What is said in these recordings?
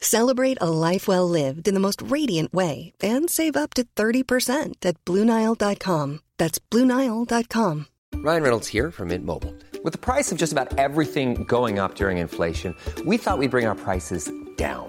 Celebrate a life well lived in the most radiant way and save up to 30% at BlueNile.com. That's BlueNile.com. Ryan Reynolds here from Mint Mobile. With the price of just about everything going up during inflation, we thought we'd bring our prices down.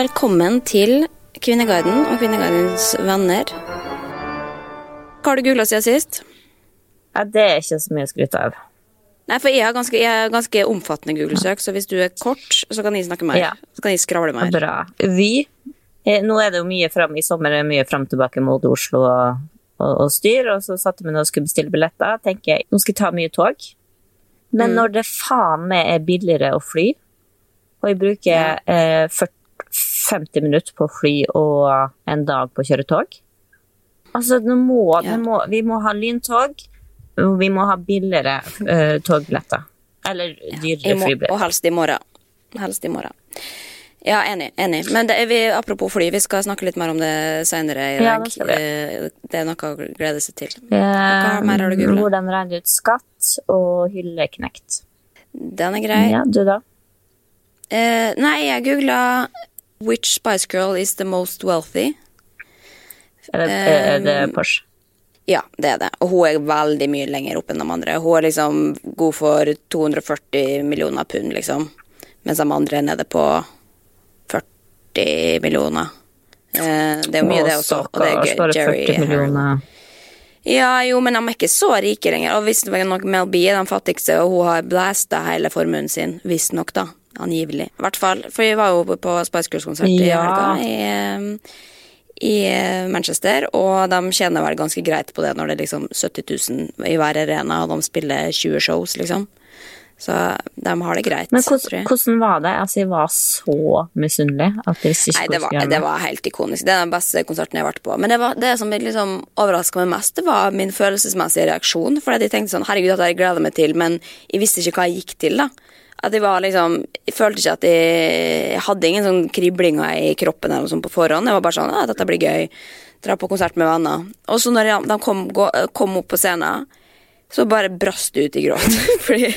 Velkommen til Kvinneguiden og Kvinneguidens venner. Hva har du googla siden sist? Ja, det er ikke så mye å skryte av. Nei, for jeg har ganske, jeg har ganske omfattende Google-søk, så hvis du er kort, så kan jeg snakke mer. Ja. Så kan jeg skravle mer. Bra. Vy. Eh, Nå er det jo mye fram i sommer, er mye fram tilbake mot Oslo og, og, og styr, og så satte vi nå og skulle bestille billetter. tenker jeg, Nå skal jeg ta mye tog. Men når det faen meg er billigere å fly, og jeg bruker eh, 40, 50 minutter på fly og en dag på å kjøre tog Altså, må, Ja. vi, må, vi må ha lyntog, og vi må ha billigere uh, togbilletter. Eller dyrere ja, flybilletter. og helst i morgen. Helst i morgen. Ja, enig. enig. Men det vi, apropos fly, vi skal snakke litt mer om det senere i Ja, dag. det skal vi. Eh, det er noe å glede seg til. Eh, Hva mer har du googla? Hvordan regne ut skatt og hylleknekt. Den er grei. Ja, du da? Eh, nei, jeg googla 'Which Spice Girl is the most wealthy'? Er det, er det Um, Porsche? Ja, det er det. Og hun er veldig mye lenger opp enn de andre. Hun er liksom god for 240 millioner pund, liksom. Mens de andre er nede på 40 millioner. Eh, det er mye, det også. Og det er gøy. Jerry 40 millioner. Ja, jo, men de er ikke så rike lenger. Og hvis det var nok Mel B er den fattigste, og hun har blæsta hele formuen sin, visstnok, da. Angivelig. I hvert fall. For vi var jo på Spice Girls-konsert i helga. I, i Manchester, og de tjener vel ganske greit på det når det er liksom 70 000 i hver arena, og de spiller 20 shows, liksom. Så de har det greit. Men hvordan, hvordan var det? Altså, jeg var så misunnelig Nei, det var, det var helt ikonisk. Det er den beste konserten jeg har vært på. Men det, var, det som liksom overraska meg mest, det var min følelsesmessige reaksjon. For jeg tenkte sånn, herregud, dette har jeg meg til, men jeg visste ikke hva jeg gikk til, da. At jeg var liksom Jeg følte ikke at jeg, hadde ingen sånn kriblinger i kroppen eller noe sånt på forhånd. Jeg var bare sånn, ja, dette blir gøy. Dra på konsert med venner. Og så når de kom, kom opp på scenen, så bare brast det ut i gråt. Fordi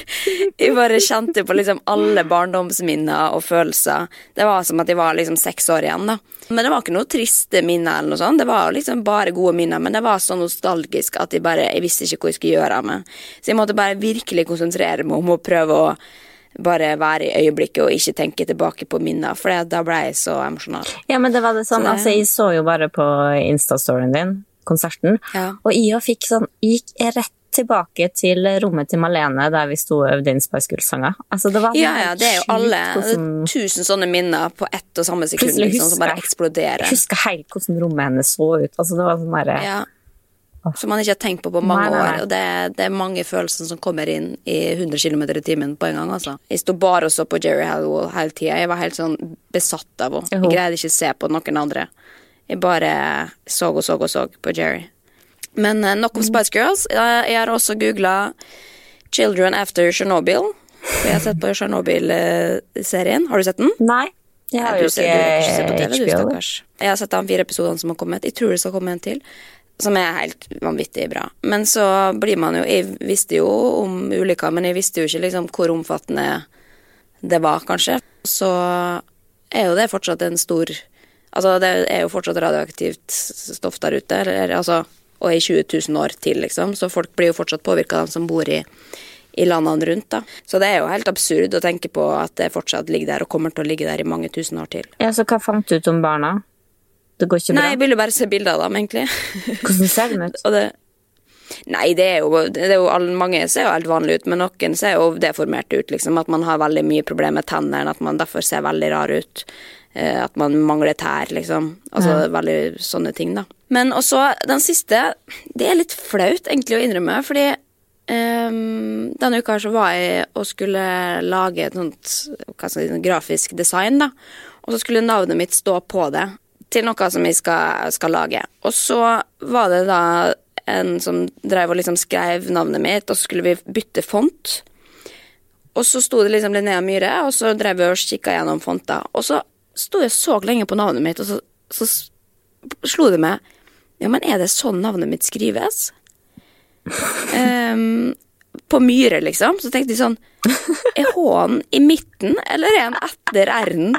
jeg bare kjente på liksom alle barndomsminner og følelser. Det var som at jeg var liksom seks år igjen, da. Men det var ikke noe triste minner eller noe sånt. Det var liksom bare gode minner, men det var så nostalgisk at jeg bare Jeg visste ikke hva jeg skulle gjøre av meg. Så jeg måtte bare virkelig konsentrere meg om å prøve å bare være i øyeblikket og ikke tenke tilbake på minner, for det- da ble jeg så emosjonal. Ja, men det var det sånn, Så det- altså jeg så jo bare på Insta-storyen din, konserten, Ja. og jeg fikk sånn, gikk rett tilbake til rommet til Malene der vi sto og øvde inn Spice Girls-sanger. Altså, det var Ja, ja, det er jo alle hvordan- Tusen sånne minner på ett og samme sekund liksom, som bare eksploderer. Jeg husker helt hvordan rommet hennes så ut. Altså, det var sånn derre Ja. Som man ikke har tenkt på på mange Nei, nei, nei. år. Og det, det er mange følelser som kommer inn i 100 km i timen på en gang. altså. Jeg sto bare og så på Jerry Halliwell hele tida. Jeg var helt sånn besatt av henne. Jeg greide ikke å se på noen andre. Jeg bare så og så og så på Jerry. Men eh, nok om Spice Girls. Jeg, har også googla 'Children After Chernobyl'. Jeg har sett på Chernobyl-serien. Har du sett den? Nei, jeg har jo ikke, ser, du ikke på TV, HBO. du, stakkars. Jeg har sett de fire episodene som har kommet. Jeg tror det skal komme en til. Som er helt vanvittig bra. Men så blir man jo Jeg visste jo om ulykka, men jeg visste jo ikke liksom hvor omfattende det var, kanskje. Så er jo det fortsatt en stor Altså, det er jo fortsatt radioaktivt stoff der ute, eller altså Og i 20 000 år til, liksom. Så folk blir jo fortsatt påvirka, de som bor i i landene rundt. da. Så det er jo helt absurd å tenke på at det fortsatt ligger der og kommer til å ligge der i mange tusen år til. Ja, så hva fant du ut om barna? Det går ikke bra? Nei, jeg ville bare se bilder av dem, egentlig. Hvordan ser de ut? Det Nei, det er jo, det er jo alle, mange ser jo helt vanlige ut, men noen ser jo deformert ut, liksom. At man har veldig mye problemer med tennene, at man derfor ser veldig rar ut. Eh, at man mangler tær, liksom. Altså veldig sånne ting, da. Men også den siste Det er litt flaut, egentlig, å innrømme, fordi Um, denne uka så var jeg og skulle lage et sånt si, grafisk design, da. Og så skulle navnet mitt stå på det til noe som jeg skal, skal lage. Og så var det da en som drev og liksom skrev navnet mitt, og så skulle vi bytte font. Og så sto det liksom Linnea Myhre, og så drev vi og kikka gjennom fonter. Og så sto jeg så lenge på navnet mitt, og så, så slo det meg Ja, men er det sånn navnet mitt skrives? um, på Myhre, liksom. Så tenkte jeg sånn Er H-en i midten, eller er den etter R-en?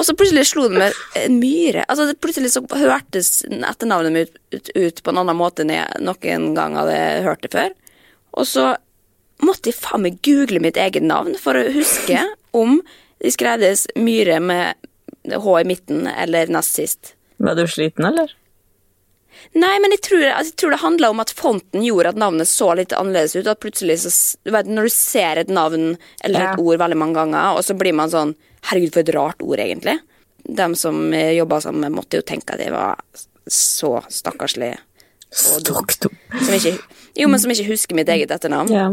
Og så plutselig slo det meg en myre. Altså det Plutselig så hørtes etternavnet mitt ut, ut på en annen måte enn jeg noen gang hadde hørt det før. Og så måtte jeg faen meg google mitt eget navn for å huske om det skreides Myhre med H i midten eller nest sist. Var du sliten, eller? Nei, men jeg tror, altså, jeg tror det handla om at fonten gjorde at navnet så litt annerledes ut. At plutselig så, du vet, Når du ser et navn eller et Ja. ord veldig mange ganger, og så blir man sånn Herregud, for et rart ord, egentlig. De som jobba sammen, måtte jo tenke at de var så stakkarslig. Stokkdum. Som ikke, jo, men som ikke husker mitt eget etternavn. Ja.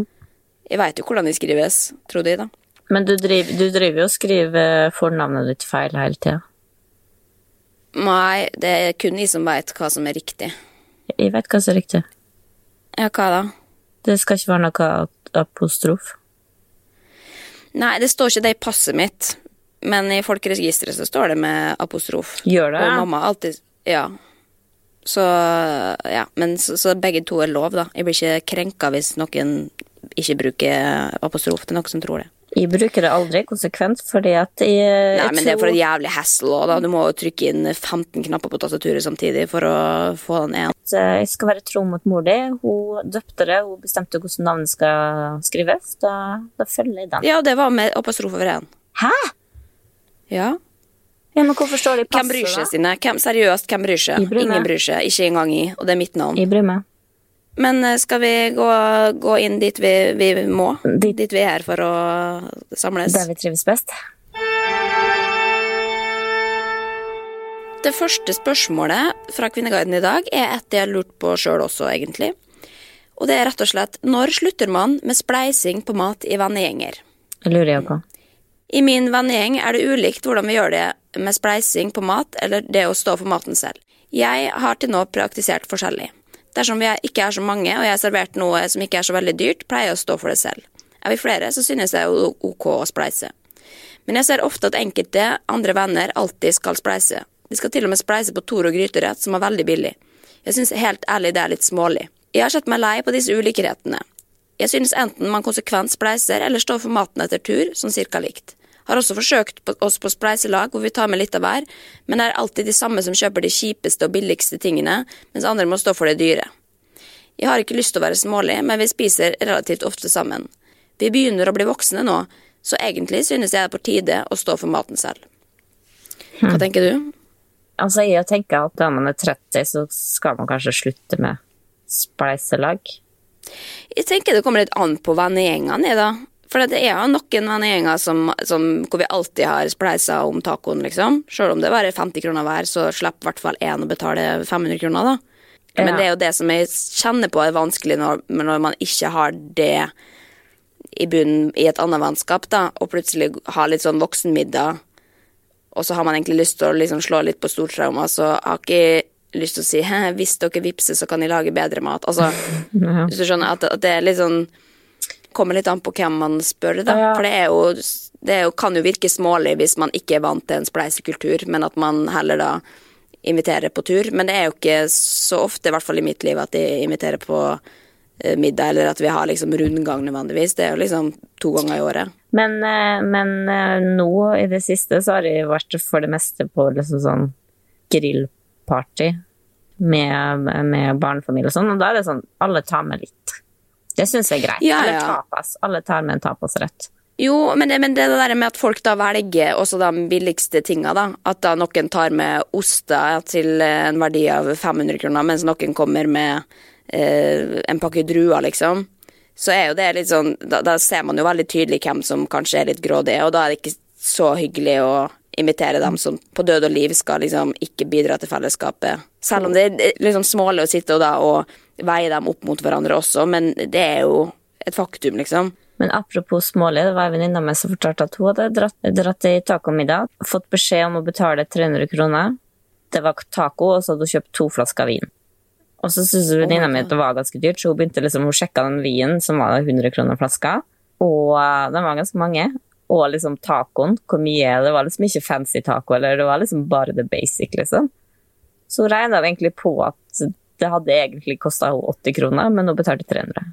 Jeg veit jo hvordan de skrives, trodde jeg, da. Men du driver, du driver jo og skriver fornavnet ditt feil hele tida. Nei, det er kun jeg som veit hva som er riktig. Jeg vet hva som er riktig. Ja, hva da? Det skal ikke være noe apostrof. Nei, det står ikke det i passet mitt, men i folkeregisteret så står det med apostrof. Gjør det? Og mamma alltid Ja. Så ja, men så, så begge to er lov, da. Jeg blir ikke krenka hvis noen ikke bruker apostrof. Det er noen som tror det. Jeg bruker det aldri konsekvent, fordi at jeg, Nei, men det er for et jævlig hassle òg, da. Du må jo trykke inn 15 knapper på tastaturet samtidig for å få den igjen eh, jeg skal være tro mot mor di. Hun døpte det, hun bestemte hvordan navnet skal skrives. Da, da følger jeg den. Ja, det var med apostrofe over én. Hæ? Ja. Ja, men hvorfor står det i passet, Hvem bryr seg, sine? Stine? Hvem, seriøst, hvem bryr seg? Ingen bryr seg. Ikke engang jeg, og det er mitt navn. Jeg bryr meg. Men eh, skal vi gå, gå inn dit vi, vi må? Dit- Dit vi er her for å samles? Der vi trives best. Det første spørsmålet fra Kvinneguiden i dag er et jeg har lurt på sjøl også, egentlig. Og det er rett og slett når slutter man med spleising på mat i vennegjenger? Det lurer jeg på. I min vennegjeng er det ulikt hvordan vi gjør det med spleising på mat eller det å stå for maten selv. Jeg har til nå praktisert forskjellig. Dersom vi ikke er så mange og jeg har servert noe som ikke er så veldig dyrt, pleier jeg å stå for det selv. Er vi flere, så synes jeg det er ok å spleise. Men jeg ser ofte at enkelte andre venner alltid skal spleise. De skal til og med spleise på Toro gryterett, som er veldig billig. Jeg synes helt ærlig det er litt smålig. Jeg har sett meg lei på disse ulikhetene. Jeg synes enten man konsekvent spleiser eller står for maten etter tur, sånn cirka likt. Har også forsøkt på, oss på spleiselag hvor vi tar med litt av hver, men det er alltid de samme som kjøper de kjipeste og billigste tingene, mens andre må stå for det dyre. Jeg har ikke lyst til å være smålig, men vi spiser relativt ofte sammen. Vi begynner å bli voksne nå, så egentlig synes jeg det er på tide å stå for maten selv. Hva tenker du? Altså, jeg tenker at da man er 30, så skal man kanskje slutte med spleiselag? Jeg tenker det kommer litt an på vennegjengene, jeg, da. For det er jo noen vennegjenger som, som, hvor vi alltid har spleisa om tacoen, liksom. Selv om det bare er 50 kroner hver, så slipper i hvert fall én å betale 500 kroner, da. Men Ja. det er jo det som jeg kjenner på er vanskelig når, når man ikke har det i bunnen i et annet vennskap, da, og plutselig har litt sånn voksenmiddag, og så har man egentlig lyst til å liksom slå litt på stortrauma, så har ikke lyst til å si hvis dere vippser, så kan jeg lage bedre mat. Altså, hvis du skjønner at, at det er litt sånn Kommer litt an på hvem man spør, da. Ja. For det er jo det er jo, kan jo virke smålig hvis man ikke er vant til en spleisekultur, men at man heller da inviterer på tur. Men det er jo ikke så ofte, i hvert fall i mitt liv, at de inviterer på eh, middag, eller at vi har liksom rundgang nødvendigvis. Det er jo liksom to ganger i året. Men, eh, men eh, nå i det siste så har jeg vært for det meste på liksom sånn grillparty med, med barnefamilie og sånn, og da er det sånn alle tar med litt. Det syns jeg er greit. Ja, Eller tapas. Alle tar med en tapasrett. Jo, men det, men det der med at folk da velger også de billigste tinga, da. At da noen tar med oster til en verdi av 500 kroner, mens noen kommer med eh, en pakke druer, liksom. Så er jo det litt sånn da, da ser man jo veldig tydelig hvem som kanskje er litt grådige, og da er det ikke så hyggelig å invitere dem som på død og liv skal liksom ikke bidra til fellesskapet. Selv om det er liksom smålig å sitte og da og veie dem opp mot hverandre også, men det er jo et faktum, liksom. Men apropos smålig, det var en venninne av meg som fortalte at hun hadde dratt, dratt i tacomiddag, fått beskjed om å betale 300 kroner. Det var taco, og så hadde hun kjøpt to flasker vin. Og så syntes venninna mi at det var ganske dyrt, så hun begynte liksom, hun sjekka den vinen, som var 100 kroner flaska, og uh, den var ganske mange. Og liksom tacoen, hvor mye Det var liksom ikke fancy taco, eller det var liksom bare the basic, liksom. Så hun regna egentlig på at det hadde egentlig kosta henne 80 kroner, men hun betalte 300.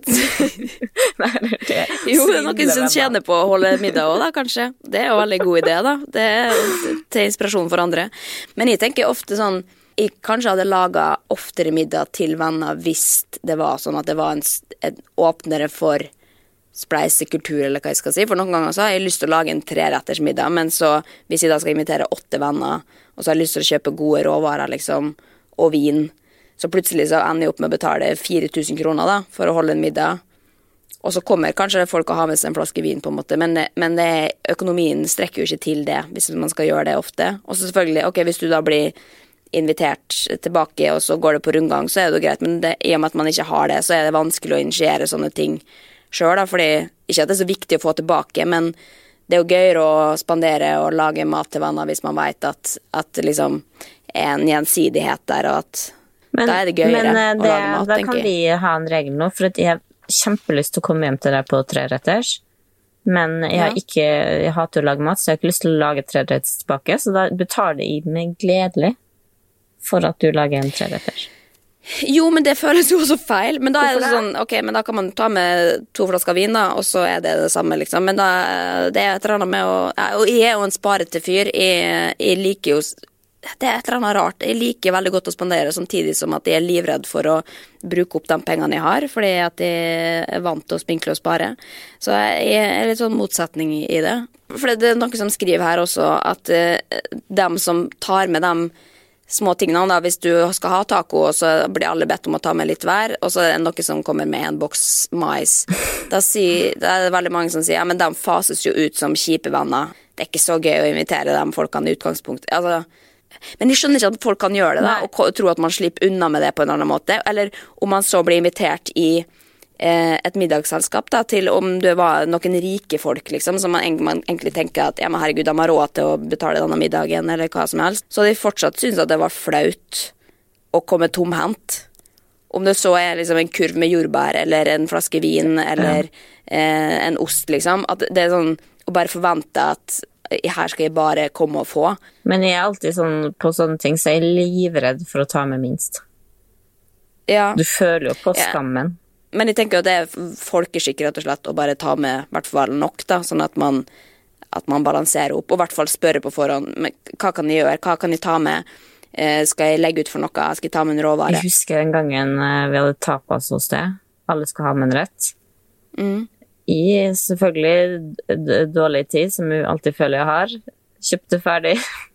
Nei, det er Jo, det er noen som tjener på å holde middag òg, da, kanskje. Det er jo en veldig god idé, da. Det er til inspirasjon for andre. Men jeg tenker ofte sånn Jeg kanskje hadde laga oftere middag til venner hvis det var sånn at det var en, en åpnere for spleisekultur, eller hva jeg skal si. For noen ganger så har jeg lyst til å lage en treretters middag, men så hvis jeg da skal invitere åtte venner, og så har jeg lyst til å kjøpe gode råvarer, liksom, og vin, så plutselig så ender jeg opp med å betale 4000 kroner da, for å holde en middag. Og så kommer kanskje folk og har med seg en flaske vin, på en måte, men, men det, økonomien strekker jo ikke til det hvis man skal gjøre det ofte. Og så selvfølgelig, ok, hvis du da blir invitert tilbake, og så går det på rundgang, så er det jo greit, men det, i og med at man ikke har det, så er det vanskelig å initiere sånne ting sjøl, da, fordi ikke at det er så viktig å få tilbake, men det er jo gøyere å spandere og lage mat til venner hvis man veit at, at liksom er en gjensidighet der, og at da er det gøyere men, det, å lage mat, Da tenker kan jeg. vi ha en regel nå, for jeg har kjempelyst til å komme hjem til deg på treretters. Men jeg, har Ja. ikke, jeg hater å lage mat, så jeg har ikke lyst til å lage treretters tilbake. Så da betaler jeg meg gledelig for at du lager en treretters. Jo, men det føles jo også feil. Men da er det sånn, ok, men da kan man ta med to flasker vin, da, og så er det det samme, liksom. Men da, det er et eller annet med å Og jeg er jo en sparete fyr. Jeg, jeg liker jo Det er et eller annet rart. Jeg liker veldig godt å spandere, samtidig som at jeg er livredd for å bruke opp de pengene jeg har, fordi at jeg er vant til å spinkle og spare. Så jeg er litt sånn motsetning i det. For det er noen som skriver her også at eh, dem som tar med dem små tingene. Da. Hvis du skal ha taco, og så blir alle bedt om å ta med litt hver, og så er det noe som kommer med en boks mais. Da, sier, da er det veldig mange som sier ja, men de fases jo ut som kjipe venner. Det er ikke så gøy å invitere de folkene i utgangspunktet. Altså, men jeg skjønner ikke at folk kan gjøre det da, og tro at man slipper unna med det på en annen måte. Eller om man så blir invitert i eh, et middagsselskap da, til om det var noen rike folk, liksom, som man, man egentlig tenker at ja, men herregud, de har råd til å betale denne middagen, eller hva som helst. Så de fortsatt syns at det var flaut å komme tomhendt. Om det så er liksom en kurv med jordbær, eller en flaske vin, eller eh, en ost, liksom. At det er sånn å bare forvente at her skal jeg bare komme og få. Men jeg er alltid sånn på sånne ting, så jeg er livredd for å ta med minst. Ja. Du føler jo på Ja. skammen. Men jeg tenker jo at det er folkeskikk rett og slett å bare ta med i hvert fall nok, da, sånn at man, at man balanserer opp, og i hvert fall spørre på forhånd men hva kan jeg gjøre, hva kan jeg ta med, eh, skal jeg legge ut for noe, skal jeg ta med en råvare? Jeg husker den gangen eh, vi hadde tapas hos deg. Alle skal ha med en rett. Mm. I selvfølgelig dårlig tid, som jeg alltid føler jeg har. Kjøpte ferdig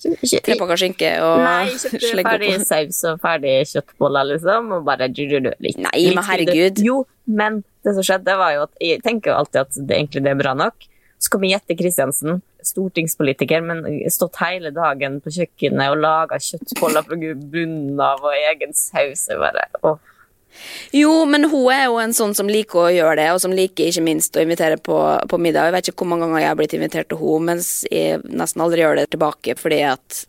Tre pakker skinke og Nei, kjøpte ferdig saus og ferdig kjøttboller, liksom. Og bare du, du, du, litt, Nei, men herregud. Jo, men det som skjedde, var jo at jeg tenker jo alltid at det egentlig det er bra nok. Så kommer Jette Kristiansen, stortingspolitiker, men stått hele dagen på kjøkkenet og laga kjøttboller fra bunnen av og egen saus. Jeg bare, åh. Jo, men hun er jo en sånn som liker å gjøre det, og som liker ikke minst å invitere på, på middag. Jeg vet ikke hvor mange ganger jeg har blitt invitert til henne, mens jeg nesten aldri gjør det tilbake fordi at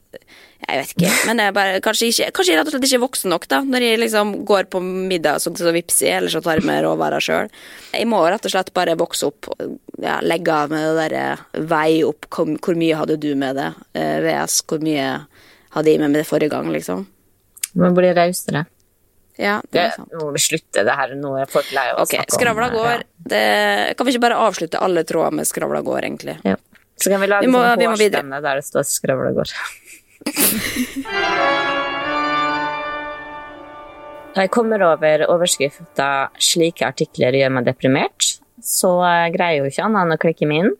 Jeg vet ikke. Men jeg bare, kanskje, ikke, kanskje jeg rett og slett ikke er voksen nok, da. Når jeg liksom går på middag, så, så jeg, eller så tar jeg med råvarer sjøl. Jeg må rett og slett bare vokse opp. Ja, legge av med det derre vei opp. Hvor, mye hadde du med det? Eh, VS, hvor mye hadde jeg med meg det forrige gang, liksom? Man blir rausere. Ja, det er sant. nå må vi slutte det her. Nå er folk lei av å snakke om skravla ja. går. Det, kan vi ikke bare avslutte alle tråder med skravla går, egentlig? Ja. Så kan vi lage Vi må- sånn hårstemme der det står 'skravla går'. Jeg kommer over overskrifta 'slike artikler gjør meg deprimert', så eh, greier jo ikke annet enn å klikke meg inn.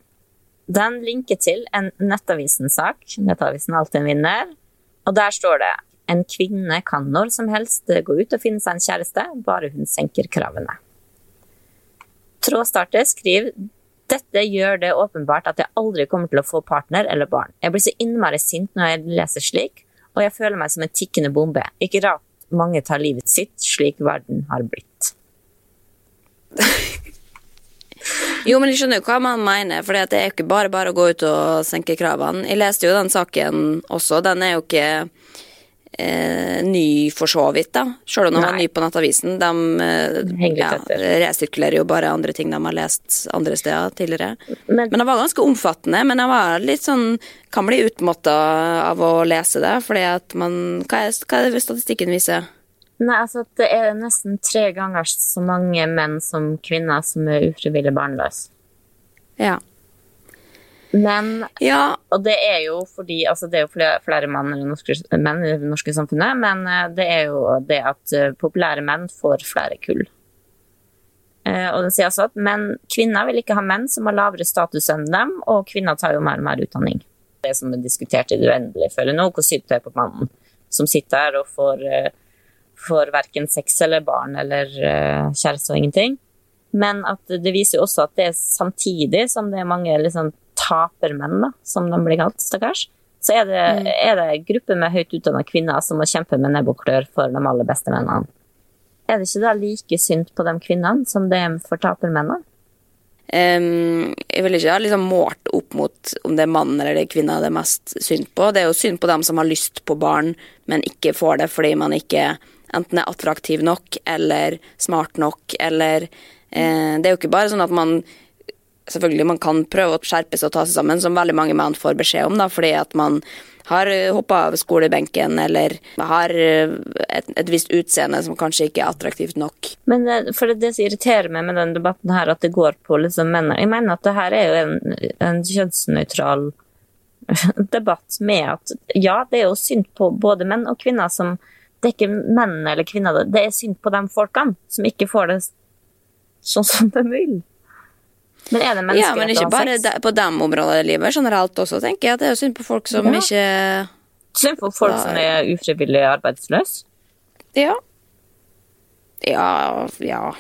Den linker til en Nettavisen-sak. Nettavisen er alltid en vinner. Og der står det en kvinne kan når som helst gå ut og finne seg en kjæreste, bare hun senker kravene. Trådstarter skriver dette gjør det åpenbart at jeg aldri kommer til å få partner eller barn. Jeg blir så innmari sint når jeg leser slik, og jeg føler meg som en tikkende bombe. Ikke rart mange tar livet sitt slik verden har blitt. Jo, men jeg skjønner jo hva man mener, for det er jo ikke bare bare å gå ut og senke kravene. Jeg leste jo den saken også, den er jo ikke eh, ny for så vidt, da. Selv om de var ny på Nettavisen. De eh, ja, resirkulerer jo bare andre ting de har lest andre steder tidligere. Men- Men det var ganske omfattende, men jeg var litt sånn Kan bli utmatta av å lese det, fordi at man Hva er, hva er det statistikken viser? Nei, altså det er nesten tre ganger så mange menn som kvinner som er ufrivillig barnløse. Ja. Men Ja, Og det er jo fordi altså det er jo flere, flere menn, i norske, menn i det norske samfunnet, men eh, det er jo det at eh, populære menn får flere kull. Eh, Og den sier altså at menn, kvinner vil ikke ha menn som har lavere status enn dem, og kvinner tar jo mer og mer utdanning. Det som er diskutert i det uendelige, føler nå, hvor sykt det er på mannen som sitter her og får, får verken sex eller barn eller kjæreste og ingenting. Men at det viser jo også at det er samtidig som det er mange liksom, tapermenn, da, som de blir kalt, stakkars, så er det, er det grupper med høyt utdanna kvinner som må kjempe med nebb og klør for de aller beste mennene. Er det ikke da like synd på de kvinnene som det er for tapermennene? Um, jeg vil ikke ha liksom målt opp mot om det er mann eller det er kvinne det er mest synd på. Det er jo synd på dem som har lyst på barn, men ikke får det fordi man ikke enten er attraktiv nok eller smart nok, eller eh, Det er jo ikke bare sånn at man Selvfølgelig man kan prøve å skjerpe seg og ta seg sammen, som veldig mange menn får beskjed om, da, fordi at man har hoppa av skolebenken eller har eh, et, et visst utseende som kanskje ikke er attraktivt nok. Men det, for det, det som irriterer meg med den debatten her, at det går på liksom menn Jeg mener at det her er jo en, en kjønnsnøytral debatt med at ja, det er jo synd på både menn og kvinner som Det er ikke menn eller kvinner, det er synd på de folkene som ikke får det sånn som de vil. Men er det Ja, men ikke bare de, på dem områdene i livet, generelt også, tenker jeg. at Det er jo synd på folk som Ja. ikke Synd på folk som er ufrivillig arbeidsløse. Ja. Ja, ja.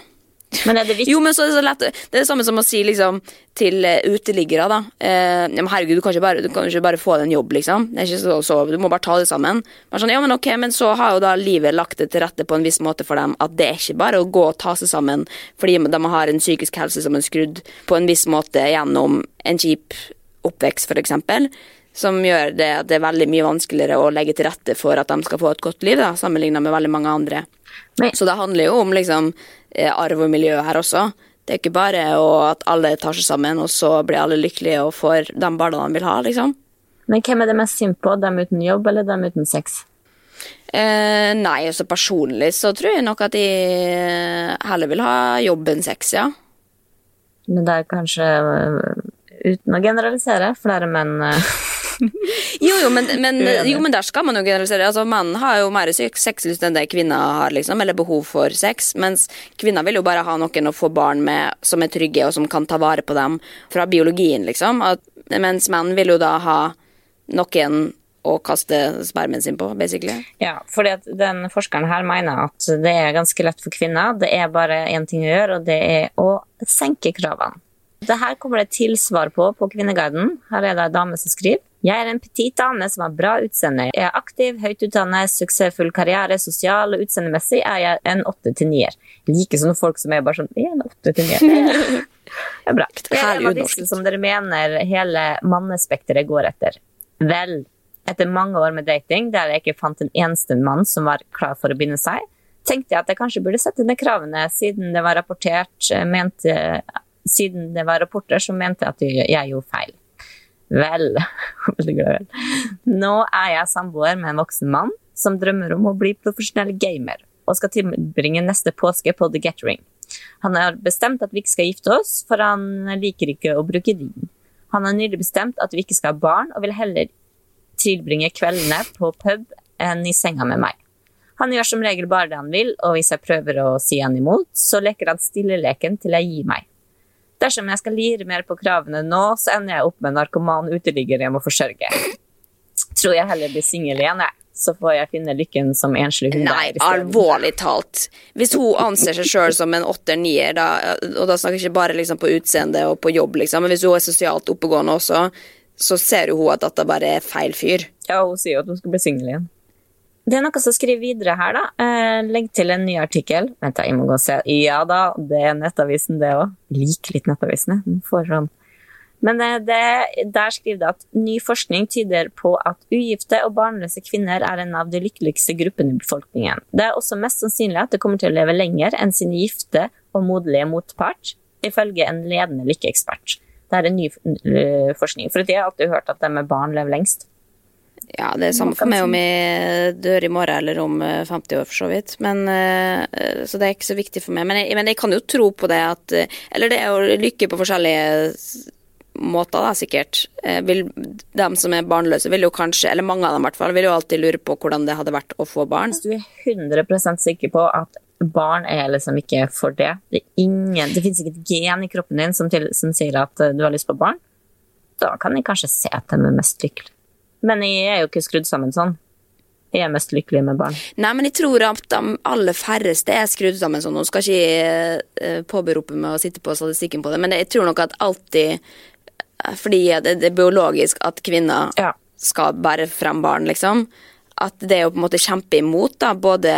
Men er det viktig Jo, men så er det så lett Det er det samme som å si liksom til eh, uteliggere, da. Eh, men herregud, du kan ikke bare, du kan ikke bare få deg en jobb, liksom. Så, så, du må bare ta det sammen. Men, sånn, ja, men okay, men så har jo da livet lagt det til rette på en viss måte for dem at det er ikke bare å gå og ta seg sammen fordi de har en psykisk helse som er skrudd på en viss måte gjennom en kjip oppvekst, eksempel. Som gjør det at det er veldig mye vanskeligere å legge til rette for at de skal få et godt liv, da, sammenlignet med veldig mange andre. Men- Så det handler jo om liksom arv og miljø her også. Det er ikke bare at alle tar seg sammen, og så blir alle lykkelige og får de barna de vil ha, liksom. Men hvem er det mest synd på? Dem uten jobb eller dem uten sex? Eh, nei, altså personlig så tror jeg nok at de heller vil ha jobb enn sex, ja. Men det er kanskje, øh, uten å generalisere, flere menn Jo, jo, men, men, jo, men der skal man jo generalisere. Altså, Mannen har jo mer syk- sexlyst enn det kvinner har, liksom, eller behov for sex. Mens kvinner vil jo bare ha noen å få barn med som er trygge, og som kan ta vare på dem fra biologien, liksom. At, mens menn vil jo da ha noen å kaste spermen sin på, basically. Ja, fordi den forskeren her mener at det er ganske lett for kvinner. Det er bare én ting å gjøre, og det er å senke kravene. Det her kommer det tilsvar på på Kvinneguiden. Her er det ei dame som skriver. Jeg er en petit dame som har bra utseende. Jeg er aktiv, høyt utdannet, suksessfull karriere, sosial og utseendemessig er jeg en åtte til nier. Like sånne folk som er bare sånn Jeg er en åtte til nier. Det er bra. Jeg er en av disse som dere mener hele mannespekteret går etter. Vel, etter mange år med dating der jeg ikke fant en eneste mann som var klar for å binde seg, tenkte jeg at jeg kanskje burde sette ned kravene, siden det var rapportert mente, Siden det var rapporter som mente at jeg gjorde feil. Vel, veldig glad vel. Nå er jeg samboer med en voksen mann som drømmer om å bli profesjonell gamer, og skal tilbringe neste påske på The Gathering. Han har bestemt at vi ikke skal gifte oss, for han liker ikke å bruke ring. Han har nylig bestemt at vi ikke skal ha barn, og vil heller tilbringe kveldene på pub enn i senga med meg. Han gjør som regel bare det han vil, og hvis jeg prøver å si han imot, så leker han stilleleken til jeg gir meg. Dersom jeg skal lire mer på kravene nå, så ender jeg opp med en narkoman uteligger jeg må forsørge. Tror jeg heller blir singel igjen, jeg. Så får jeg finne lykken som enslig hund. Nei, alvorlig talt. Hvis hun anser seg sjøl som en åtter-nier, og da snakker jeg ikke bare liksom på utseende og på jobb, liksom, men hvis hun er sosialt oppegående også, så ser hun at dette bare er feil fyr. Ja, hun sier jo at hun skal bli singel igjen. Det er noe som skriver videre her, da. Eh, legg til en ny artikkel. Vent, da, jeg må gå og se. Ja da, det er Nettavisen, det òg. Liker litt Nettavisen, jeg. Sånn. Men eh, det, der skriver det at ny forskning tyder på at ugifte og barnløse kvinner er en av de lykkeligste gruppene i befolkningen. Det er også mest sannsynlig at de kommer til å leve lenger enn sin gifte og moderlige motpart, ifølge en ledende lykkeekspert. Det er en ny uh, forskning. For jeg har alltid hørt at de med barn lever lengst. Ja, det er samme for meg om jeg dør i morgen eller om 50 eh, år, for så vidt. Men, uh, så det er ikke så viktig for meg. Men jeg, men jeg kan jo tro på det at Eller det er jo lykke på forskjellige måter, da, sikkert. Vil, de som er barnløse, vil jo kanskje, eller mange av dem i hvert fall, vil jo alltid lure på hvordan det hadde vært å få barn. Hvis du er 100% sikker på at barn er liksom ikke for det. Det, ingen, det finnes ikke et gen i kroppen din som, til, som, sier at eh, du har lyst på barn. Da kan jeg kanskje se at de er mest lykkelig. Men jeg er jo ikke skrudd sammen sånn. Jeg er mest lykkelig med barn. Nei, men jeg tror at de aller færreste er skrudd sammen sånn. Nå skal ikke jeg uh, påberope meg å sitte på statistikken på det, men jeg tror nok at alltid eh, Fordi det, det er biologisk at kvinner ja. skal bære frem barn, liksom. At det er jo på en måte kjempe imot, da, både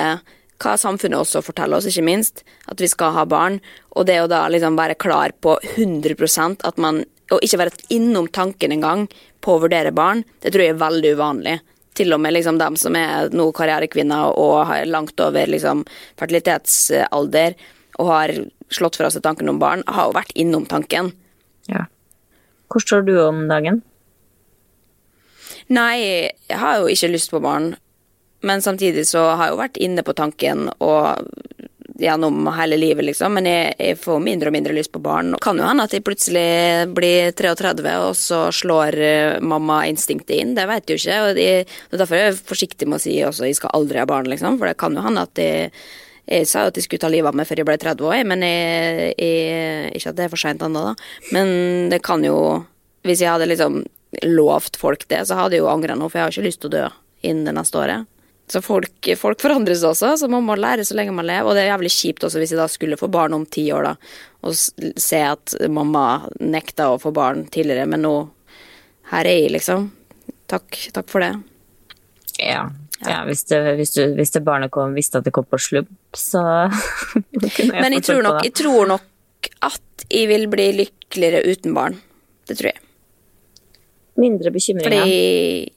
hva samfunnet også forteller oss, ikke minst, at vi skal ha barn. Og det å da liksom være klar på 100% at man Og ikke være innom tanken engang på å vurdere barn, det tror jeg er veldig uvanlig. Til og med liksom dem som er nå karrierekvinner og har langt over liksom fertilitetsalder og har slått fra seg tanken om barn, har jo vært innom tanken. Ja. Hvor står du om dagen? Nei, jeg har jo ikke lyst på barn. Men samtidig så har jeg jo vært inne på tanken og gjennom hele livet, liksom. Men jeg, jeg, får mindre og mindre lyst på barn. Kan jo hende at jeg plutselig blir 33, og så slår uh, mamma-instinktet inn. Det vet jeg jo ikke. Og jeg, derfor er jeg forsiktig med å si også jeg skal aldri ha barn, liksom. For det kan jo hende at jeg jeg sa jo at jeg skulle ta livet av meg før jeg ble 30 år, men jeg, jeg, ikke at det er for seint ennå, da. Men det kan jo Hvis jeg hadde liksom lovt folk det, så hadde jeg jo angra nå, for jeg har ikke lyst til å dø innen det neste året. Så folk, folk forandres også, så man må lære så lenge man lever. Og det er jævlig kjipt også hvis jeg da skulle få barn om ti år, da, og se at mamma nekta å få barn tidligere, men nå her er jeg, liksom. Takk, takk for det. Ja. ja hvis, det, hvis, du, hvis, det, barnet kom, visste at det kom på slubb, så jeg Men jeg tror, nok, jeg tror nok at jeg vil bli lykkeligere uten barn. Det tror jeg. Mindre bekymringer? Fordi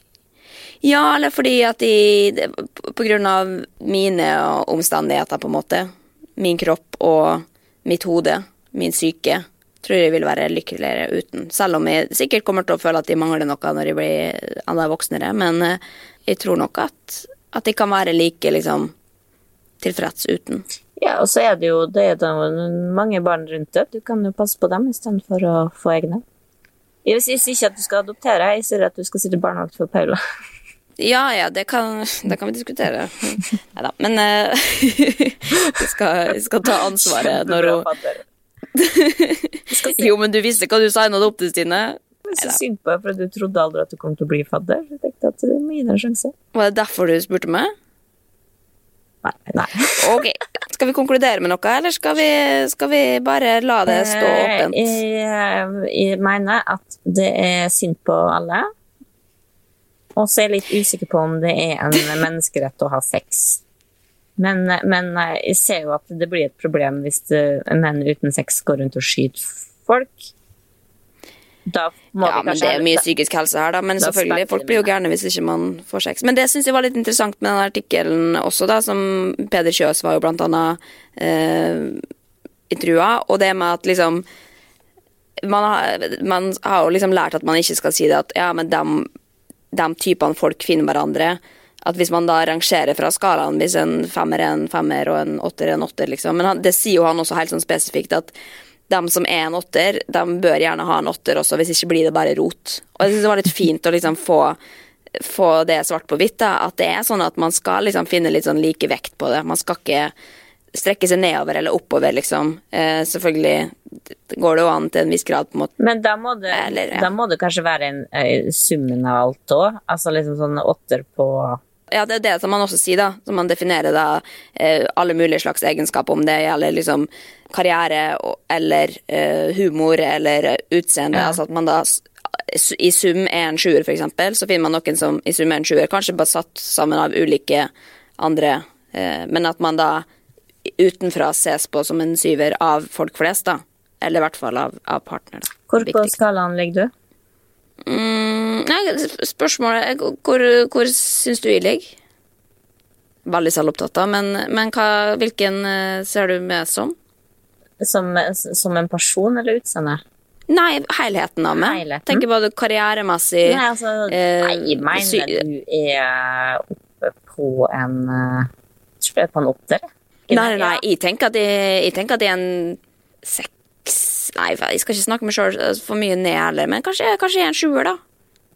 ja, eller fordi at de På grunn av mine omstendigheter, på en måte. Min kropp og mitt hode, min syke, tror jeg vil være lykkeligere uten. Selv om jeg sikkert kommer til å føle at de mangler noe når de blir enda voksnere. Men eh, jeg tror nok at, at de kan være like liksom tilfreds uten. Ja, og så er det jo det er mange barn rundt deg. Du kan jo passe på dem istedenfor å få egne. Jeg sier ikke at du skal adoptere, jeg sier at du skal sitte barnevakt for Paula. Ja, ja, det kan, det kan vi diskutere. Nei da. Men uh, vi, skal, vi, skal, ta ansvaret når hun Jo, men du visste hva du signa opp til, Stine. Men så synd på deg, for du trodde aldri at du kom til å bli fadder. Så jeg tenkte at du må gi deg en sjanse. Var det derfor du spurte meg? Nei. nei. Ok, Skal vi konkludere med noe, eller skal vi, skal vi bare la det stå åpent? Jeg, Jeg, jeg mener at det er synd på alle. Og så er jeg litt usikker på om det er en menneskerett å ha sex. Men, men jeg ser jo at det blir et problem hvis menn uten sex går rundt og skyter folk. Da må Ja, men Det er mye psykisk helse her, da. Men Da selvfølgelig, folk blir jo gærne hvis ikke man får sex. Men det syns jeg var litt interessant med den artikkelen også, da, som Peder Kjøs var jo blant annet eh, intervjua, og det med at liksom man har, man har jo liksom lært at man ikke skal si det at ja, men dem, dem typene folk finner hverandre At hvis man da rangerer fra skalaen, hvis en femmer er en femmer og en åtter er en åtter, liksom Men han, det sier jo han også helt sånn spesifikt at de som er en åtter, de bør gjerne ha en åtter også, hvis ikke blir det bare rot. Og jeg synes det var litt fint å liksom få, få det svart på hvitt, da, at det er sånn at man skal liksom finne litt sånn like vekt på det. Man skal ikke strekke seg nedover eller oppover, liksom. Eh, selvfølgelig går det jo an til en viss grad, på en måte. Men da må det, Eller, ja. da må det kanskje være en, eh, summen av alt òg. Altså liksom sånn åtter på Ja, det er det som man også sier, da. Som man definerer da eh, alle mulige slags egenskaper, om det gjelder liksom karriere eller eh, humor eller utseende. Ja. Altså at man da i sum er en sjuer, eksempel, så finner man noen som i sum er en sjuer, kanskje bare satt sammen av ulike andre, eh, men at man da utenfra ses på som en syver av folk flest, da. Eller i hvert fall av, av partner, da. Hvor på skalaen ligger du? Mm, nei, spørsmålet er hvor, hvor syns du jeg ligger? Veldig selvopptatt, da, men, men hva, hvilken eh, ser du meg som? Som, som en person eller utseende? Nei, helheten av meg. Helheten? Tenker både karrieremessig Nei, altså, eh, nei, jeg mener du er oppe på en eh, tror jeg er på en åtter. Nei, nei, nei, jeg tenker at jeg, jeg, tenker at jeg er en seks Nei, jeg skal ikke snakke meg sjøl for mye ned heller, men kanskje, kanskje jeg er en sjuer, da.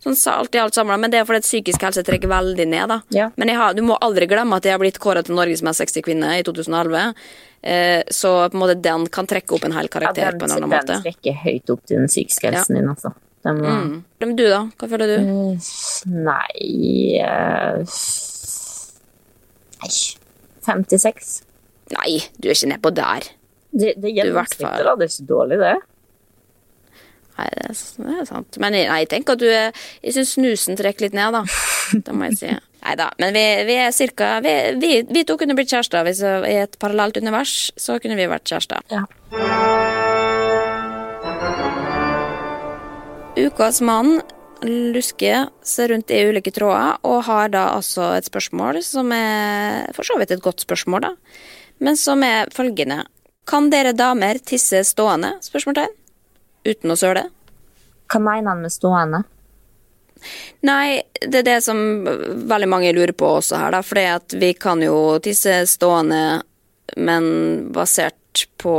Sånn alt i alt samla, men det er fordi at psykisk helse trekker veldig ned, da. Ja. Men har, du må aldri glemme at jeg har blitt kåret til Norges mest sexy kvinne i 2011. Eh, så på en måte den kan trekke opp en hel Ja, karakter den, på en annen den måte. trekker høyt opp til den psykiske helsen din, altså. Den Mm. Men du, da? Hva føler du? Nei uh, Nei 56. Nei, du er ikke nedpå der. Det, det gjennomsnittet, da. Det er ikke dårlig, det. Nei, det er, det er sant. Men nei, jeg tenker at du er Jeg syns snusen trekker litt ned, da. Det må jeg si. Nei da. Men vi, vi er cirka vi, vi, vi to kunne blitt kjærester hvis i et parallelt univers. Så kunne vi vært kjærester. Ja. Ukas mann lusker seg rundt i ulike tråder og har da altså et spørsmål som er for så vidt et godt spørsmål, da. Men som er følgende. Kan dere damer tisse stående? Spørsmålstegn. Uten å søle? Hva mener han med stående? Nei, det er det som veldig mange lurer på også her, da. Fordi vi kan jo tisse stående, men basert på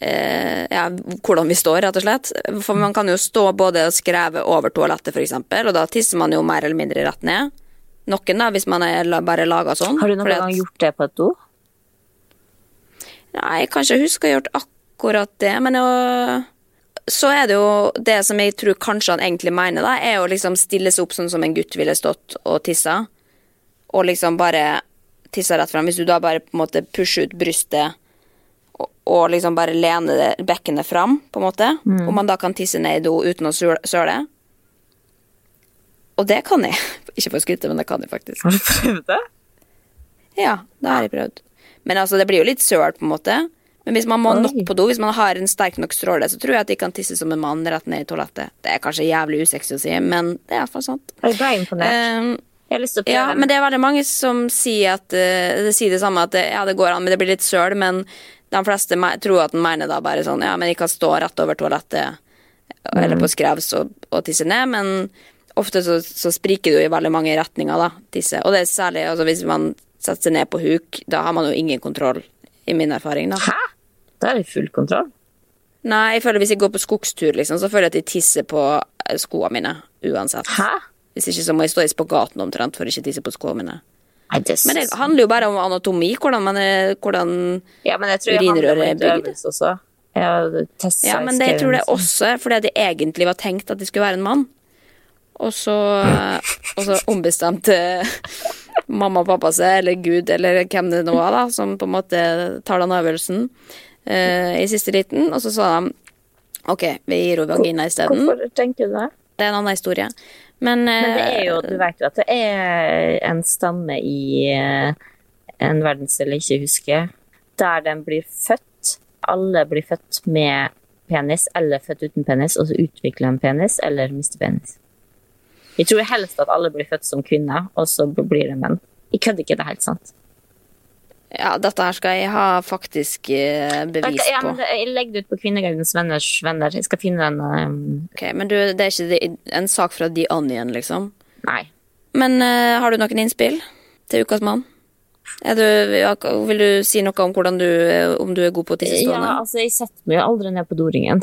eh, ja, hvordan vi står, rett og slett. For man kan jo stå både og skreve over toalettet, for eksempel, og da tisser man jo mer eller mindre rett ned. Noen, da, hvis man er bare laga sånn. Har du noen gang gjort det på et do? Nei, jeg kan ikke huske å ha gjort akkurat det, men jo, så er det jo det som jeg tror kanskje han egentlig mener, da, er å liksom stille seg opp sånn som en gutt ville stått og tissa, og liksom bare tissa rett fram. Hvis du da bare på en måte pusher ut brystet og, og liksom bare lener bekkenet fram, på en måte, og man da kan tisse ned i do uten å søl- søle. Og det kan jeg. Ikke for å skryte, men det kan jeg faktisk. Har du prøvd det? Ja, det har jeg prøvd. Men altså, det blir jo litt søl, på en måte. Men hvis man må Oi. nok på do, hvis man har en sterk nok stråle, så tror jeg at de kan tisse som en mann rett ned i toalettet. Det er kanskje jævlig usexy å si, men det er iallfall sant. Jeg ble imponert. Um, ja, men det er veldig mange som sier at uh, det sier det samme, at det, ja, det går an, men det blir litt søl. Men de fleste tror at den mener da bare sånn, ja, men jeg kan stå rett over toalettet eller på skrevs og, og tisse ned, men ofte så, så spriker det jo i veldig mange retninger, da, tisse. Og det er særlig altså, hvis man setter seg ned på huk, da har man jo ingen kontroll, i min erfaring, da. Hæ? Da er det full kontroll. Nei, jeg føler hvis jeg går på skogstur, liksom, så føler jeg at jeg tisser på eh, skoene mine, uansett. Hæ? Hvis ikke så må jeg stå i spagaten omtrent for ikke å tisse på skoene mine. Nei, det Men det handler jo bare om anatomi, hvordan man er, hvordan Ja, men jeg tror jeg urinrøret er bygd. også. Jeg Ja, men det, jeg tror det også fordi det egentlig var tenkt at de skulle være en mann. Og så, og så ombestemte mamma og pappa seg, eller Gud, eller hvem det nå var, da, som på en måte tar den avgjørelsen uh, i siste liten. Og så sa de OK, vi gir henne vagina isteden. Hvorfor tenker du det? Det er en annen historie. Men, Men det er jo, eh, du vet jo at det er en stamme i uh, en verdensdel jeg ikke husker, der den blir født. Alle blir født med penis, eller født uten penis, og så utvikler en penis, eller mister penis. Jeg tror helst at alle blir født som kvinner, og så blir det menn. Jeg kødder ikke, det er helt sant. ja, dette her skal jeg ha faktisk bevis bevis ja, på. jeg legger det ut på Kvinnegardens venners venner. Jeg skal finne den um, Ok, Men du, det er ikke en sak fra The Onion, liksom? Nei. Men uh, har du noen innspill til Ukas mann? Du, vil du si noe om hvordan du, om du er god på Ja, altså, jeg setter meg aldri ned på doringen.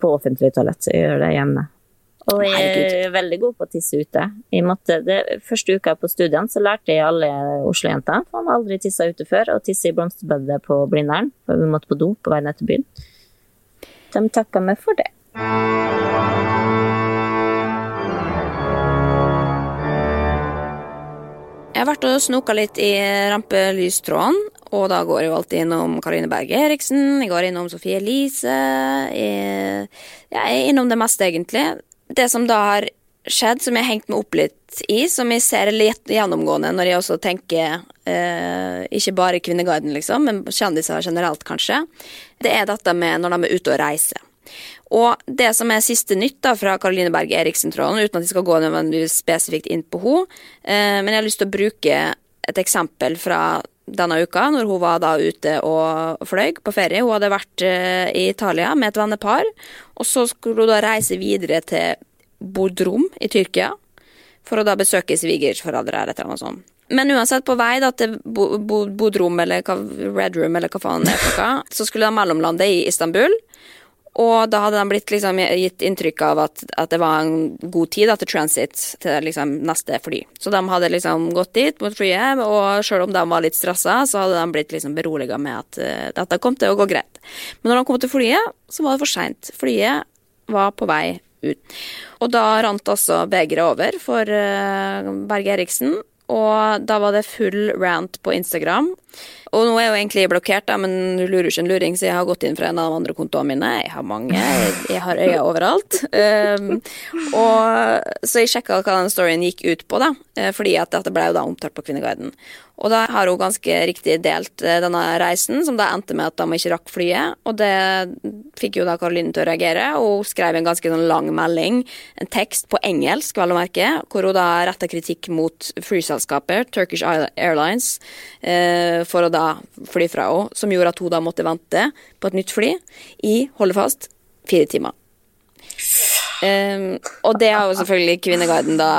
På offentlig toalett. Jeg gjør det hjemme. Og jeg Herregud. er veldig god på å tisse ute. Måtte, det, første uka på studiene så lærte jeg alle Oslo-jenter, for man aldri tissa ute før, og tisse i blomsterbedet på Blindern, for vi måtte på do på vei ned til byen. De takka meg for det. Jeg har vært og snoka litt i rampelystråden, og da går jeg jo alltid innom Karine Berge Eriksen, jeg går innom Sofie Elise jeg, jeg er innom det meste, egentlig. Det som da har skjedd, som jeg har hengt meg opp litt i, som jeg ser litt gjennomgående når jeg også tenker eh, ikke bare Kvinneguiden, liksom, men kjendiser generelt, kanskje, det er dette med når de er ute og reiser. Og det som er siste nytt da fra Karoline Berg Eriksen-tråden, uten at jeg skal gå nødvendigvis spesifikt inn på henne, eh, men jeg har lyst til å bruke et eksempel fra denne uka, når hun var da ute og fløy på ferie. Hun hadde vært eh, i Italia med et vennepar, og så skulle hun da reise videre til Bodrum i Tyrkia, for å da besøke svigerforeldre eller et eller annet sånt. Men uansett, på vei da til Bo Bo Bodrum eller hva, Red Room eller hva faen det er, så skulle de mellomlande i Istanbul. Og da hadde de blitt liksom gitt inntrykk av at, at det var en god tid da, til transit til liksom neste fly. Så de hadde liksom gått dit mot flyet, og selv om de var litt stressa, så hadde de blitt liksom beroliga med at uh, dette kom til å gå greit. Men når de kom til flyet, så var det for seint. Flyet var på vei ut. Og da rant altså begeret over for uh, Berge Eriksen, og da var det full rant på Instagram. Og nå er jeg jo egentlig blokkert, da, men du lurer ikke en luring, så jeg har gått inn fra en av de andre kontoene mine. Jeg har mange, jeg, har øyne overalt. Um, og Så jeg sjekka hva den storyen gikk ut på, da, eh, fordi at dette ble jo da omtalt på Kvinneguiden. Og da har hun ganske riktig delt eh, denne reisen, som da endte med at de ikke rakk flyet. Og det fikk jo da Karoline til å reagere, og hun skrev en ganske sånn lang melding, en tekst på engelsk, vel å merke, hvor hun da retta kritikk mot flyselskapet, Turkish Airlines, eh, for å da fly fra henne, som gjorde at hun da måtte vente på et nytt fly i, holde fast, fire timer. Um, og det har jo selvfølgelig Kvinneguiden da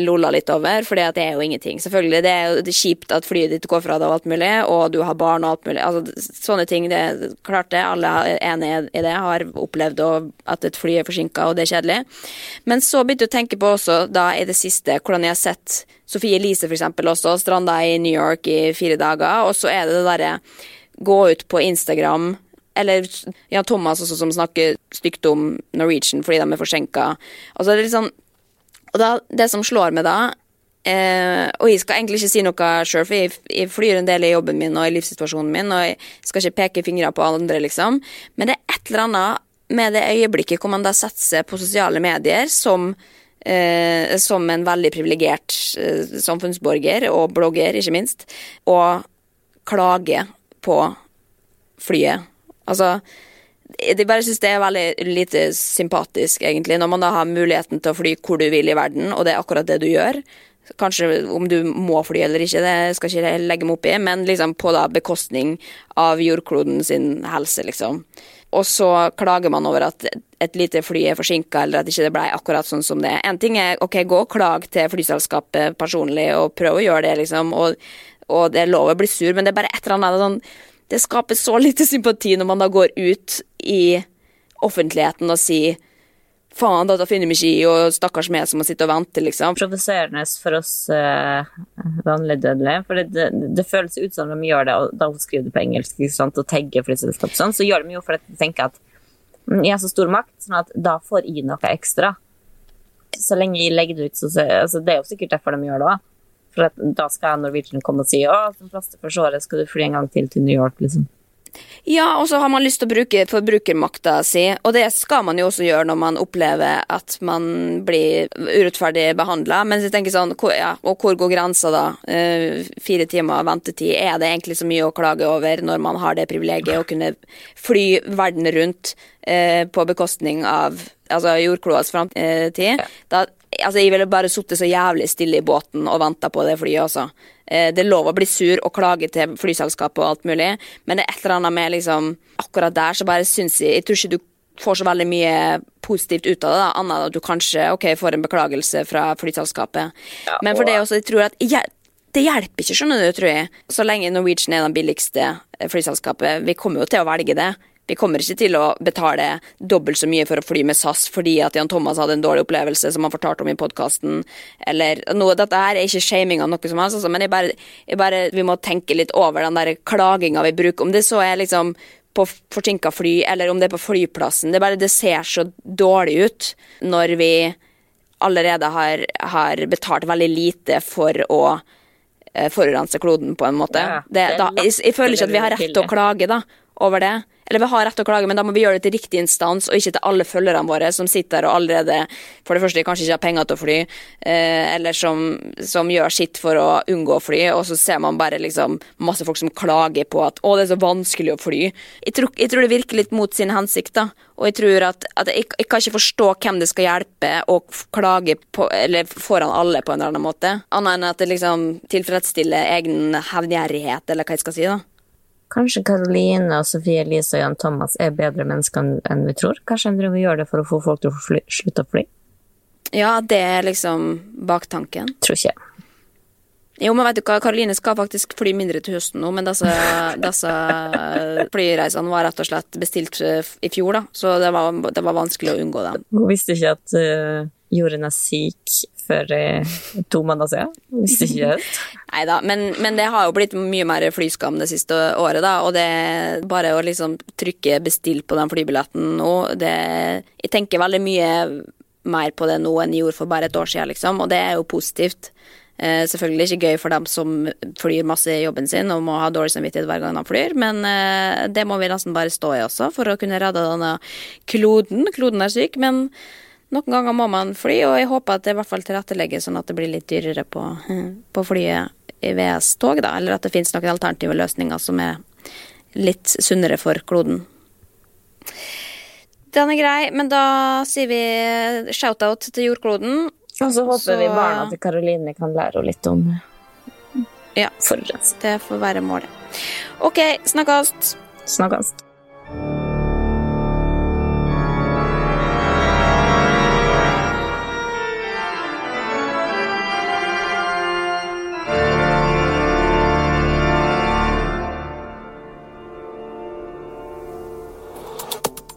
lolla litt over, for det er jo ingenting. Selvfølgelig, Det er jo kjipt at flyet ditt går fra deg og alt mulig, og du har barn og alt mulig. Altså, sånne ting, det er klart det. Alle er enige i det, har opplevd at et fly er forsinka, og det er kjedelig. Men så begynte jeg å tenke på også da i det siste hvordan jeg har sett Sofie Elise eksempel også, stranda i New York i fire dager, og så er det det derre gå ut på Instagram eller ja, Thomas også, som snakker stygt om Norwegian fordi de er forsinka. Altså, det sånn Og det som slår meg da eh, Og jeg skal egentlig ikke si noe sjøl, for jeg, jeg flyr en del i jobben min og i livssituasjonen min, og jeg skal ikke peke fingre på andre, liksom. Men det er et eller annet med det øyeblikket hvor man da setter seg på sosiale medier som eh, som en veldig privilegert eh, samfunnsborger, og blogger, ikke minst, og klager på flyet. Altså, jeg bare synes det er veldig lite sympatisk, egentlig, når man da har muligheten til å fly hvor du vil i verden, og det er akkurat det du gjør. Kanskje om du må fly eller ikke, det skal ikke jeg legge meg opp i, men liksom på da bekostning av jordkloden sin helse, liksom. Og så klager man over at et lite fly er forsinka, eller at ikke det ble akkurat sånn som det. En ting er ok, gå og klag til flyselskapet personlig, og prøv å gjøre det, liksom, og, og det er lov å bli sur, men det er bare et eller annet sånn Det skaper så lite sympati når man da går ut i offentligheten og sier faen, dette finner vi ikke i, og stakkars meg som må sitte og vente, liksom. Provoserende for oss uh, vanlige dødelige. For det, det, det, føles ut som de gjør det, og da hun skriver det på engelsk sant, og tagger flyselskap sånn, så gjør de jo for at de tenker at mm, jeg har så stor makt, sånn at da får jeg noe ekstra. Så lenge jeg legger det ut, så altså, Det er jo sikkert derfor de gjør det òg. For da skal Norwegian komme og si å, som plaster for såret skal du fly en gang til til New York, liksom. Ja, og så har man lyst til å bruke forbrukermakta si, og det skal man jo også gjøre når man opplever at man blir urettferdig behandla. Men jeg tenker sånn, hvor, ja, og hvor går grensa da? Uh, fire timer ventetid, er det egentlig så mye å klage over når man har det privilegiet å kunne fly verden rundt uh, på bekostning av altså jordklodas framtid? Ja. Da Altså, jeg ville bare sittet så jævlig stille i båten og venta på det flyet, altså. Eh, det er lov å bli sur og klage til flyselskapet og alt mulig, men det er et eller annet med liksom Akkurat der så bare syns jeg Jeg tror ikke du får så veldig mye positivt ut av det, da, annet enn at du kanskje ok, får en beklagelse fra flyselskapet. Ja. Men for det også, jeg tror at det hjelper ikke, skjønner du, tror jeg. Så lenge Norwegian er det billigste flyselskapet. Vi kommer jo til å velge det. Vi kommer ikke til å betale dobbelt så mye for å fly med SAS fordi at Jan Thomas hadde en dårlig opplevelse, som han fortalte om i podkasten, eller noe. Dette her er ikke shaming av noe som helst, altså, men jeg bare, jeg bare, vi må tenke litt over den der klaginga vi bruker. Om det så er liksom på forsinka fly, eller om det er på flyplassen. Det, er bare, det ser så dårlig ut når vi allerede har, har betalt veldig lite for å eh, forurense kloden, på en måte. Ja, det, da, jeg, jeg, føler ikke at vi har rett til å klage da, over det. Eller vi har rett til å klage, men da må vi gjøre det til riktig instans, og ikke til alle følgerne våre som sitter og allerede for det første kanskje ikke har penger til å fly, eh, eller som, som, gjør sitt for å unngå å fly, og så ser man bare liksom masse folk som klager på at 'å, det er så vanskelig å fly'. Jeg tror, jeg tror det virker litt mot sin hensikt, da. Og jeg tror at, at jeg, jeg, kan ikke forstå hvem det skal hjelpe å klage på, eller foran alle på en eller annen måte, annet enn at det liksom tilfredsstiller egen hevngjerrighet, eller hva jeg skal si. da. Kanskje Karoline og Sofie Elise og Jan Thomas er bedre mennesker enn vi tror? Kanskje de driver gjør det for å få folk til å fly, slutte å fly? Ja, det er liksom baktanken. Tror ikke jeg. Jo, men vet du hva, Karoline skal faktisk fly mindre til høsten nå, men disse, disse flyreisene var rett og slett bestilt eh, i fjor, da, så det var, det var vanskelig å unngå dem. Hun visste ikke at uh, jorden er syk for uh, to måneder siden? hvis ikke det? Nei da, men, men, det har jo blitt mye mer flyskam det siste året, da, og det er bare å liksom trykke 'bestill' på den flybilletten nå, det Jeg tenker veldig mye mer på det nå enn jeg gjorde for bare et år siden, liksom, og det er jo positivt. Eh, selvfølgelig ikke gøy for dem som flyr masse i jobben sin og må ha dårlig samvittighet hver gang de flyr, men eh, det må vi nesten bare stå i også for å kunne redde denne kloden. Kloden er syk, men noen ganger må man fly, og jeg håper at det i hvert fall tilrettelegges sånn at det blir litt dyrere på, på flyet i VS-tog, da, eller at det finnes noen alternative løsninger som er litt sunnere for kloden. Den er grei, men da sier vi shout-out til jordkloden. Og så håper så... vi barna til Karoline kan lære henne litt om ja, forurensning. Det får være målet. OK, snakkes. Snakkes.